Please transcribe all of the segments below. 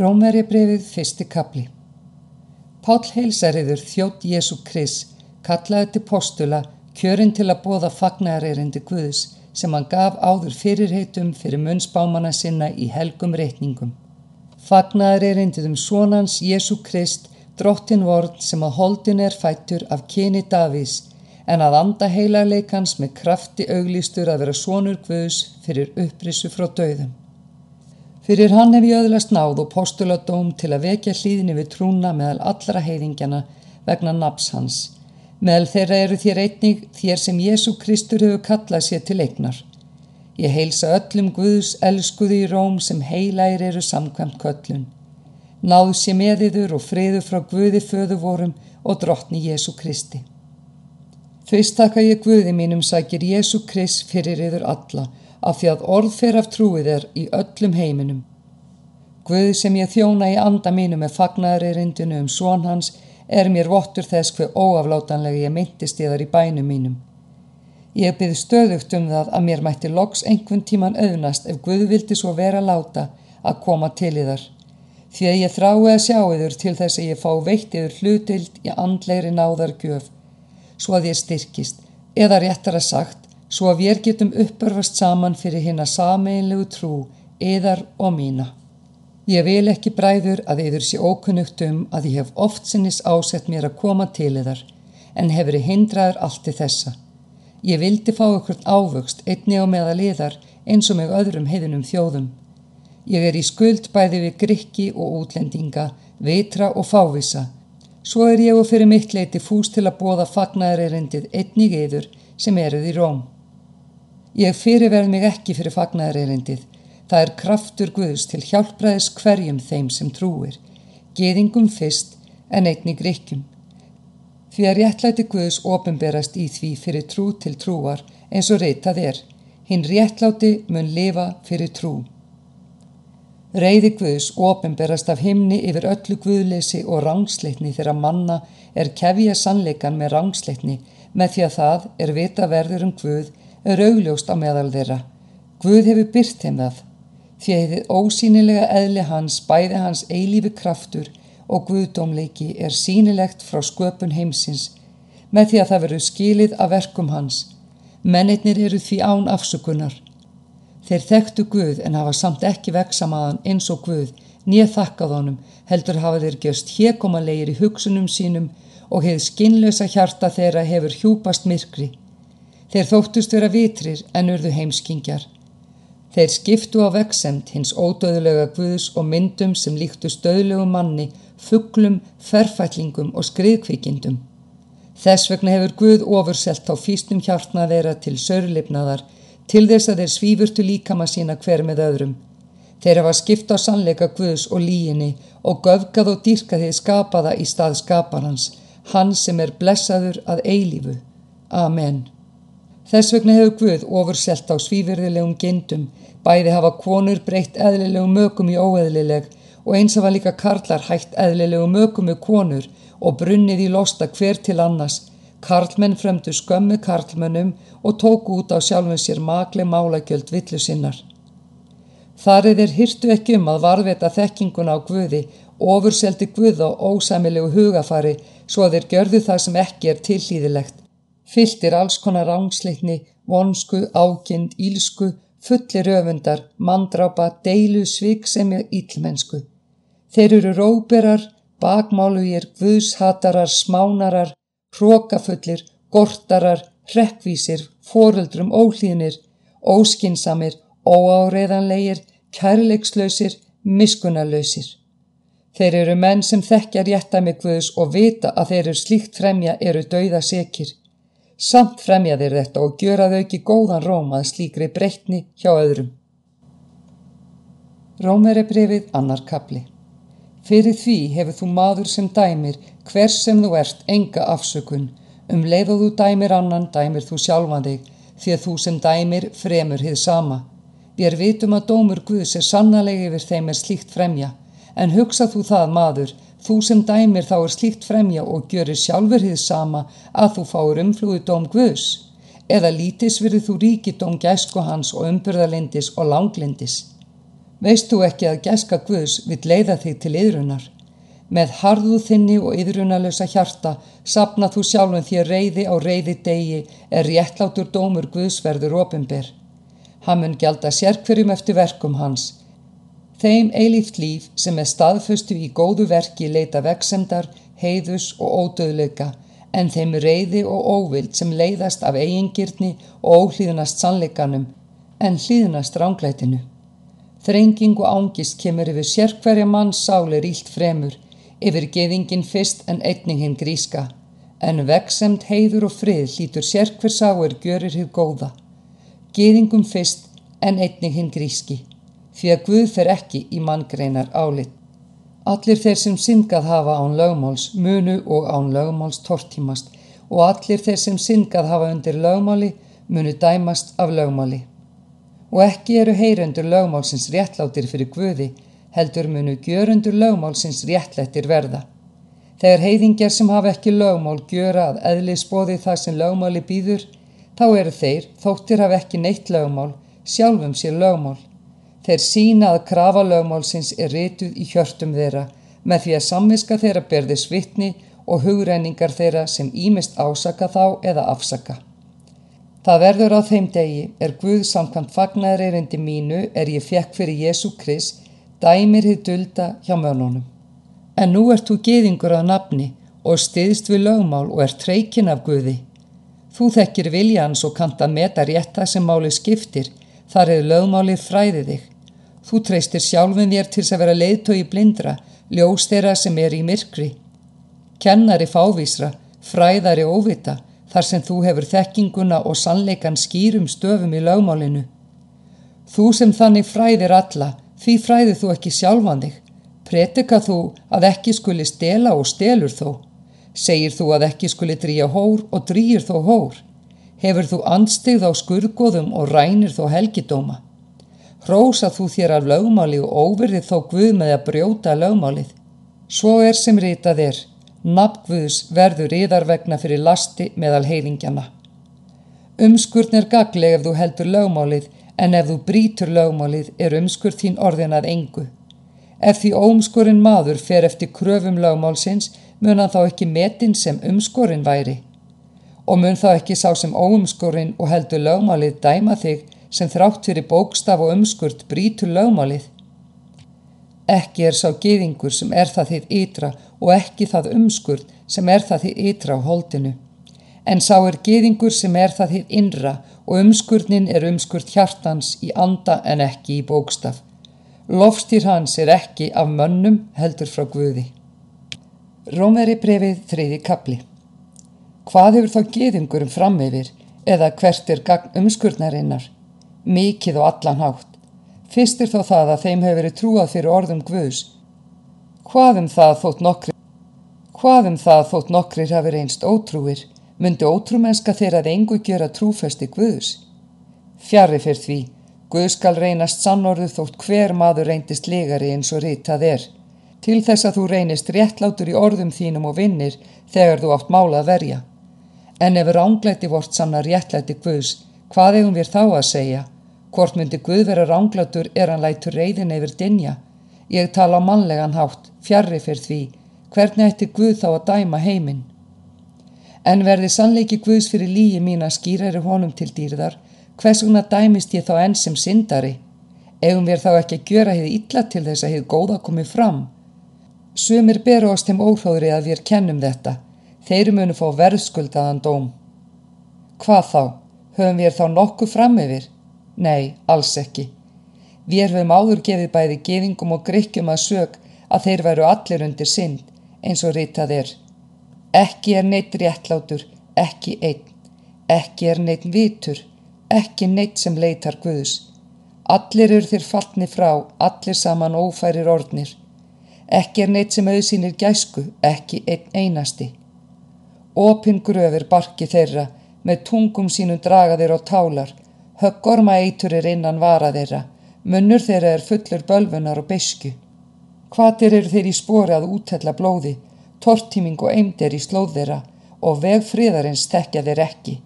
Rómveri brefið fyrsti kapli Páll heilsariður þjótt Jésu Kris kallaði til postula kjörinn til að bóða fagnarerindi Guðs sem hann gaf áður fyrirheitum fyrir munnsbámana sinna í helgum reikningum. Fagnarerindið um svonans Jésu Krist drottin vorn sem að holdin er fættur af kyni Davís en að anda heilarleikans með krafti auglýstur að vera svonur Guðs fyrir upprissu frá döðum. Fyrir hann hef ég öðlast náð og postuladóm til að vekja hlýðinni við trúna meðal allra heiðingjana vegna naps hans. Meðal þeirra eru þér einnig þér sem Jésu Kristur hefur kallað sér til eignar. Ég heilsa öllum Guðs elskuði í róm sem heilægir eru samkvæmt köllun. Náð sér meðiður og friður frá Guði föðu vorum og drottni Jésu Kristi. Fyrst taka ég Guði mínum sækir Jésu Krist fyrir yður alla af því að orð af trúið er í öllum heiminum. Guð sem ég þjóna í anda mínu með fagnæðaririndinu um svon hans er mér vottur þess hver óaflátanlega ég myndist ég þar í bænum mínum. Ég byrð stöðugt um það að mér mætti loks einhvern tíman auðnast ef Guð vildi svo vera láta að koma til í þar. Því að ég þrái að sjá yður til þess að ég fá veitt yður hlutild í andleiri náðargjöf, svo að ég styrkist, eða réttar að sagt, svo að við getum uppörfast saman fyrir hérna sameinlegu trú, eðar og mína. Ég vil ekki bræður að yður sé ókunnugt um að ég hef oft sinnis ásett mér að koma til yðar, en hefur ég hindraður allt í þessa. Ég vildi fá ykkur ávöxt einni á meða liðar eins og með öðrum heiðunum þjóðum. Ég er í skuld bæði við grikki og útlendinga, veitra og fávisa. Svo er ég og fyrir mitt leiti fús til að bóða fagnæðarerindið einnig yður sem eruð í róm. Ég fyrirverð mig ekki fyrir fagnæðarerindið. Það er kraftur Guðs til hjálpraðis hverjum þeim sem trúir. Geðingum fyrst en einnig gríkjum. Því að réttlæti Guðs ofinberast í því fyrir trú til trúar eins og reytað er. Hinn réttláti mun lifa fyrir trú. Reyði Guðs ofinberast af himni yfir öllu Guðleysi og rángsleitni þegar manna er kefja sannleikan með rángsleitni með því að það er vita verður um Guð er augljóst á meðal þeirra. Guð hefur byrt þeim það, því að þið ósýnilega eðli hans, bæði hans eilífi kraftur og Guðdómleiki er sínilegt frá sköpun heimsins, með því að það veru skilið af verkum hans. Mennirnir eru því án afsökunar. Þeir þekktu Guð en hafa samt ekki veksamaðan eins og Guð, nýð þakkað honum, heldur hafa þeir gerst hérkomalegir í hugsunum sínum og hefð skinnlösa hjarta þeirra hefur hjúpast myrkri. Þeir þóttust vera vitrir en urðu heimskingjar. Þeir skiptu á veksemt hins ódöðulega guðs og myndum sem líktu stöðlegu manni, fugglum, ferfætlingum og skriðkvikindum. Þess vegna hefur Guð ofurselt á fýstum hjartna þeirra til sörlipnaðar til þess að þeir svífurtu líkama sína hver með öðrum. Þeir hafa skipt á sannleika Guðs og líginni og göfgað og dýrkað þið skapaða í stað skaparhans, hann sem er blessaður að eilífu. Amen. Þess vegna hefur Guð ofurselt á svífyrðilegum gindum, bæði hafa konur breytt eðlilegum mögum í óeðlileg og eins hafa líka karlar hægt eðlilegum mögum með konur og brunnið í losta hver til annars. Karlmenn fremdu skömmu karlmennum og tóku út á sjálfum sér makle málagjöld villu sinnar. Þar er þeir hýrtu ekki um að varveta þekkinguna á Guði, ofurseldi Guð á ósæmilegu hugafari svo að þeir gjörðu það sem ekki er tillýðilegt Fylltir alls konar rángsleikni, vonsku, ákind, ílsku, fullir öfundar, mandrápa, deilu, sviksemi, íllmennsku. Þeir eru róberar, bakmálugir, guðshatarar, smánarar, hrókafullir, gortarar, hrekkvísir, foreldrum óhlýðnir, óskinsamir, óáreðanlegir, kærleikslausir, miskunarlausir. Þeir eru menn sem þekkja rétta með Guðs og vita að þeir eru slíkt fremja eru dauða sekir. Samt fremja þeir þetta og gjöra þau ekki góðan róm að slíkri breytni hjá öðrum. Rómveri brefið annar kapli. Fyrir því hefur þú maður sem dæmir hvers sem þú ert enga afsökun. Um leið og þú dæmir annan dæmir þú sjálfan þig því að þú sem dæmir fremur hið sama. Við vitum að dómur Guðs er sannalegi yfir þeim er slíkt fremja. En hugsa þú það maður Þú sem dæmir þá er slíkt fremja og gjörir sjálfur hið sama að þú fáur umflúi dóm Guðs, eða lítis verið þú ríkidóm gæsku hans og umbyrðalindis og langlindis. Veist þú ekki að gæska Guðs vill leiða þig til yðrunar? Með harðu þinni og yðrunalösa hjarta sapna þú sjálfum þér reyði á reyði degi er réttlátur dómur Guðsverður ofinber. Hann mun gelda sérkverjum eftir verkum hans. Þeim eilíft líf sem er staðföstu í góðu verki leita veksemdar, heiðus og ódöðleika en þeim reyði og óvild sem leiðast af eigingirni og óhlýðnast sannleikanum en hlýðnast ránglætinu. Þrenging og ángist kemur yfir sérkverja manns sálir ílt fremur, yfir geðingin fyrst en einningin gríska, en veksemt heiður og frið hlítur sérkver sáir görir hér góða. Geðingum fyrst en einningin gríski, því að Guð fer ekki í manngreinar álit. Allir þeir sem syngað hafa án lögmáls munu og án lögmáls tortímast og allir þeir sem syngað hafa undir lögmáli munu dæmast af lögmáli. Og ekki eru heyrendur lögmálsins réttlátir fyrir Guði, heldur munu gjörundur lögmálsins réttlættir verða. Þegar heiðingjar sem hafa ekki lögmál gjöra að eðli spóði það sem lögmáli býður, þá eru þeir, þóttir hafa ekki neitt lögmál, sjálfum sér lögmál. Þeir sína að krafa lögmálsins er rituð í hjörtum þeirra með því að samviska þeirra berði svitni og hugreiningar þeirra sem ímist ásaka þá eða afsaka. Það verður á þeim degi er Guð samkvæmt fagnæðreirindi mínu er ég fekk fyrir Jésu Krist dæmir þið dulda hjá mönunum. En nú ert þú geðingur að nafni og stiðst við lögmál og ert treykin af Guði. Þú þekkir viljans og kanta meta rétta sem máli skiptir, þar er lögmálið fræðið þig. Þú treystir sjálfum þér til að vera leiðtói blindra, ljós þeirra sem er í myrkri. Kennari fávísra, fræðari óvita, þar sem þú hefur þekkinguna og sannleikan skýrum stöfum í lögmálinu. Þú sem þannig fræðir alla, því fræðir þú ekki sjálfan þig. Pretika þú að ekki skuli stela og stelur þó. Segir þú að ekki skuli drýja hór og drýjur þó hór. Hefur þú anstigð á skurgoðum og rænir þó helgidóma. Rósa þú þér af lögmáli og óverðið þó Guð með að brjóta lögmálið. Svo er sem ritað er, nafn Guðs verður yðar vegna fyrir lasti meðal heiðingjana. Umskurn er gagleg ef þú heldur lögmálið, en ef þú brítur lögmálið er umskurð þín orðin að engu. Ef því óumskurinn maður fer eftir kröfum lögmálsins, mun hann þá ekki metin sem umskurinn væri. Og mun þá ekki sá sem óumskurinn og heldur lögmálið dæma þig sem þrátt fyrir bókstaf og umskurt brítur lögmálið. Ekki er sá geðingur sem er það þitt ytra og ekki það umskurt sem er það þitt ytra á holdinu. En sá er geðingur sem er það þitt innra og umskurnin er umskurt hjartans í anda en ekki í bókstaf. Lofstýr hans er ekki af mönnum heldur frá Guði. Rómveri brefið þriði kapli. Hvað hefur þá geðingurum fram yfir eða hvert er umskurnarinnar? Mikið og allan hátt. Fyrst er þó það að þeim hefur verið trúað fyrir orðum Guðs. Hvað um það þótt nokkri, hvað um það þótt nokkrir hafi reynst ótrúir, myndi ótrúmenska þeirra að engu gera trúfesti Guðs. Fjari fyrr því, Guð skal reynast sannorðu þótt hver maður reyndist legari eins og ritað er. Til þess að þú reynist réttlátur í orðum þínum og vinnir þegar þú átt mála að verja. En ef ránglæti vort sanna réttlæti Guðs, hvað eigum við þá að segja? Hvort myndi Guð vera ránglátur er hann lætur reyðin yfir dinja. Ég tala á mannlegan hátt, fjarrri fyrr því, hvernig ætti Guð þá að dæma heiminn? En verði sannleiki Guðs fyrir líi mín að skýræri honum til dýrðar, hvers vegna dæmist ég þá enn sem syndari? Egum við þá ekki að gjöra hefði illa til þess að hefði góða komið fram? Sumir beru ást þeim óhróðri að við kennum þetta. Þeir munu fá verðskuldaðan dóm. Hvað þá? Höfum við þá nokkuð fram yfir? Nei, alls ekki. Við erum áður gefið bæði gefingum og grykkjum að sög að þeir veru allir undir synd, eins og ritað er. Ekki er neitt réttlátur, ekki einn. Ekki er neitt vitur, ekki neitt sem leitar Guðs. Allir eru þér fallni frá, allir saman ófærir orðnir. Ekki er neitt sem auðsýnir gæsku, ekki einn einasti. Opin gröfur barki þeirra, með tungum sínum draga þeir á tálar, Höggorma eitur er innan vara þeirra, munnur þeirra er fullur bölfunar og besku. Hvaðir eru þeir í spori að útella blóði, tortíming og eimdir í slóð þeirra og veg friðarins tekja þeir ekki.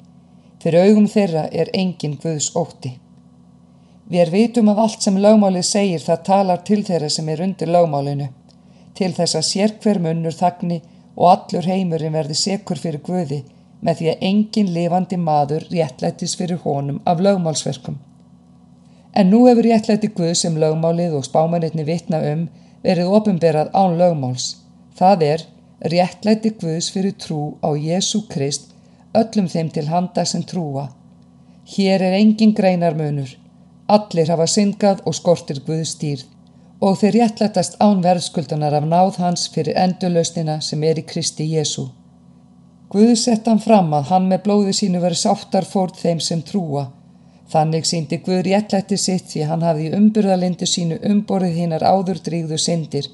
Fyrir augum þeirra er engin Guðs ótti. Við vitum að allt sem lögmálið segir það talar til þeirra sem er undir lögmálinu, til þess að sér hver munnur þagni og allur heimurinn verði sekur fyrir Guði með því að engin lifandi maður réttlættis fyrir honum af lögmálsverkum. En nú hefur réttlætti Guð sem lögmálið og spámanitni vitna um verið ofinberað án lögmáls. Það er réttlætti Guðs fyrir trú á Jésu Krist öllum þeim til handa sem trúa. Hér er engin greinarmunur. Allir hafa syngað og skortir Guðs stýrð og þeir réttlættast án verðskuldunar af náð hans fyrir endurlausnina sem er í Kristi Jésu. Guð sett hann fram að hann með blóði sínu veri sáttar fórt þeim sem trúa. Þannig síndi Guð réttlætti sitt því hann hafði umburðalindu sínu umborið hinnar áður drígðu syndir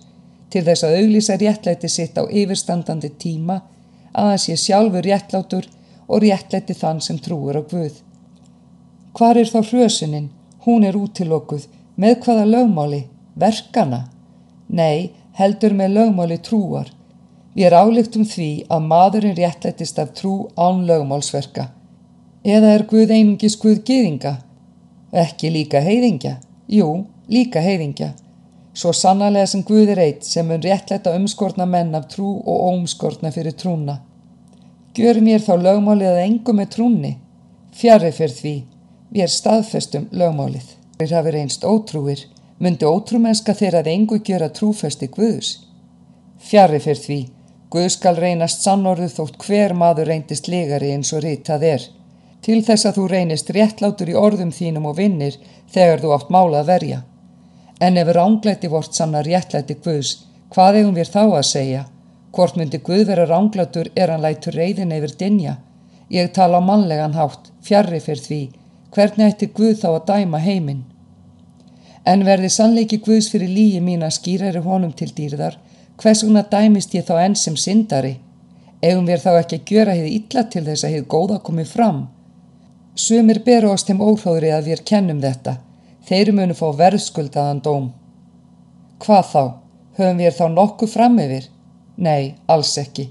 til þess að auglýsa réttlætti sitt á yfirstandandi tíma að hann sé sjálfur réttlátur og réttlætti þann sem trúur á Guð. Hvar er þá hrjösuninn? Hún er útilokkuð. Með hvaða lögmáli? Verkana? Nei, heldur með lögmáli trúar. Við er álíktum því að maðurinn réttlættist af trú án lögmálsverka. Eða er Guð einungis Guð gýðinga? Ekki líka heiðingja? Jú, líka heiðingja. Svo sannarlega sem Guð er eitt sem mun réttlætta umskortna menn af trú og óumskortna fyrir trúna. Gjör mér þá lögmálið að engum er trúni. Fjarrir fyrir því. Við er staðfestum lögmálið. Þeir hafi reynst ótrúir, myndi ótrúmennska þeirra að engu gjöra trúfesti Guðus. Fjari fyrr því, Guð skal reynast sannorðu þótt hver maður reyndist legari eins og ritað er. Til þess að þú reynist réttlátur í orðum þínum og vinnir þegar þú átt mála að verja. En ef ránglæti vort sanna réttlæti Guðs, hvað eigum við þá að segja? Hvort myndi Guð vera ránglátur er hann lætur reyðin yfir dinja? Ég tala á mannlegan hátt, fjarrri fyrr því, hvernig ætti Guð þá að dæma heiminn? En verði sannleiki Guðs fyrir líi mín að skýra eru honum til dýrðar, hvers vegna dæmist ég þá enn sem syndari? Egum við þá ekki að gjöra hefði illa til þess að hefði góða komið fram? Sumir beru ást þeim óhróðri að við kennum þetta. Þeir munu fá verðskuldaðan dóm. Hvað þá? Höfum við þá nokkuð fram yfir? Nei, alls ekki.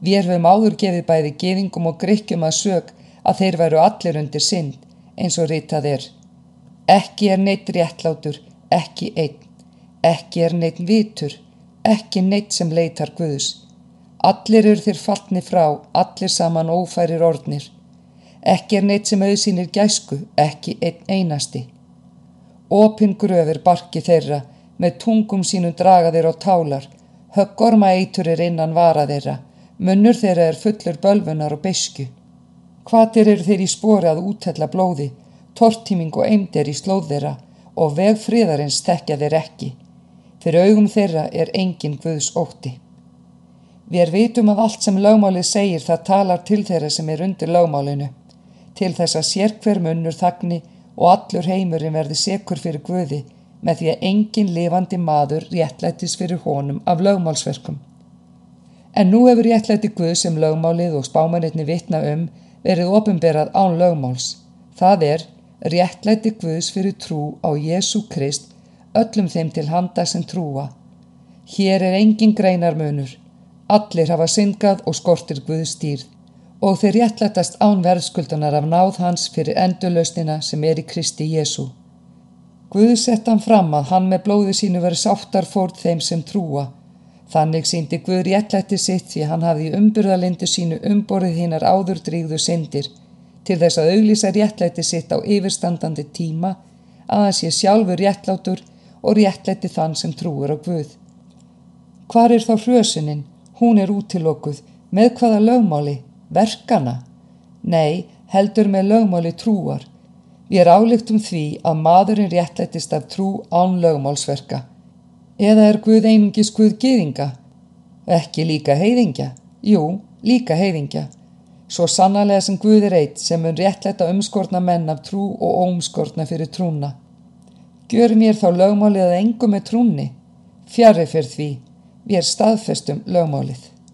Við erum áður gefið bæði gefingum og grykkjum að sög að þeir veru allir undir synd eins og ritað er. Ekki er neitt réttlátur, ekki einn, ekki er neitt vitur, ekki neitt sem leitar Guðus. Allir eru þér fallni frá, allir saman ófærir orðnir. Ekki er neitt sem auðsýnir gæsku, ekki einn einasti. Opin gröfur barki þeirra, með tungum sínum draga þeirra á tálar, höggorma eitur er innan vara þeirra, munnur þeirra er fullur bölfunar og besku. Hvaðir eru þeir í spori að útella blóði, tortíming og eimdir í slóð þeirra og veg friðarins þekkja þeir ekki. Fyrir augum þeirra er engin Guðs ótti. Við er vitum að allt sem lögmálið segir það talar til þeirra sem er undir lögmálinu, til þess að sér hver munnur þagni og allur heimurinn verði sekur fyrir Guði með því að engin lifandi maður réttlættis fyrir honum af lögmálsverkum. En nú hefur réttlætti Guð sem lögmálið og spámanitni vitna um verið ofinberað án lögmáls. Það er réttlæti Guðs fyrir trú á Jésu Krist öllum þeim til handa sem trúa. Hér er engin greinarmunur. Allir hafa syngað og skortir Guðs stýrð og þeir réttlætast án verðskuldunar af náð hans fyrir endurlausnina sem er í Kristi Jésu. Guð sett hann fram að hann með blóði sínu veri sáttar fórt þeim sem trúa Þannig síndi Guð réttlætti sitt því hann hafði umburðalindu sínu umborið hinnar áður drígðu syndir til þess að auglýsa réttlætti sitt á yfirstandandi tíma að hann sé sjálfur réttlátur og réttlætti þann sem trúur á Guð. Hvar er þá hrjösuninn? Hún er útilokkuð. Með hvaða lögmáli? Verkana? Nei, heldur með lögmáli trúar. Við er álíktum því að maðurinn réttlættist af trú án lögmálsverka. Eða er Guð einungis Guð gyðinga? Ekki líka heiðingja? Jú, líka heiðingja. Svo sannarlega sem Guð er eitt sem mun réttlæta umskortna menn af trú og óumskortna fyrir trúna. Gjör mér þá lögmálið að engum er trúni. Fjarrir fyrir því. Við er staðfestum lögmálið.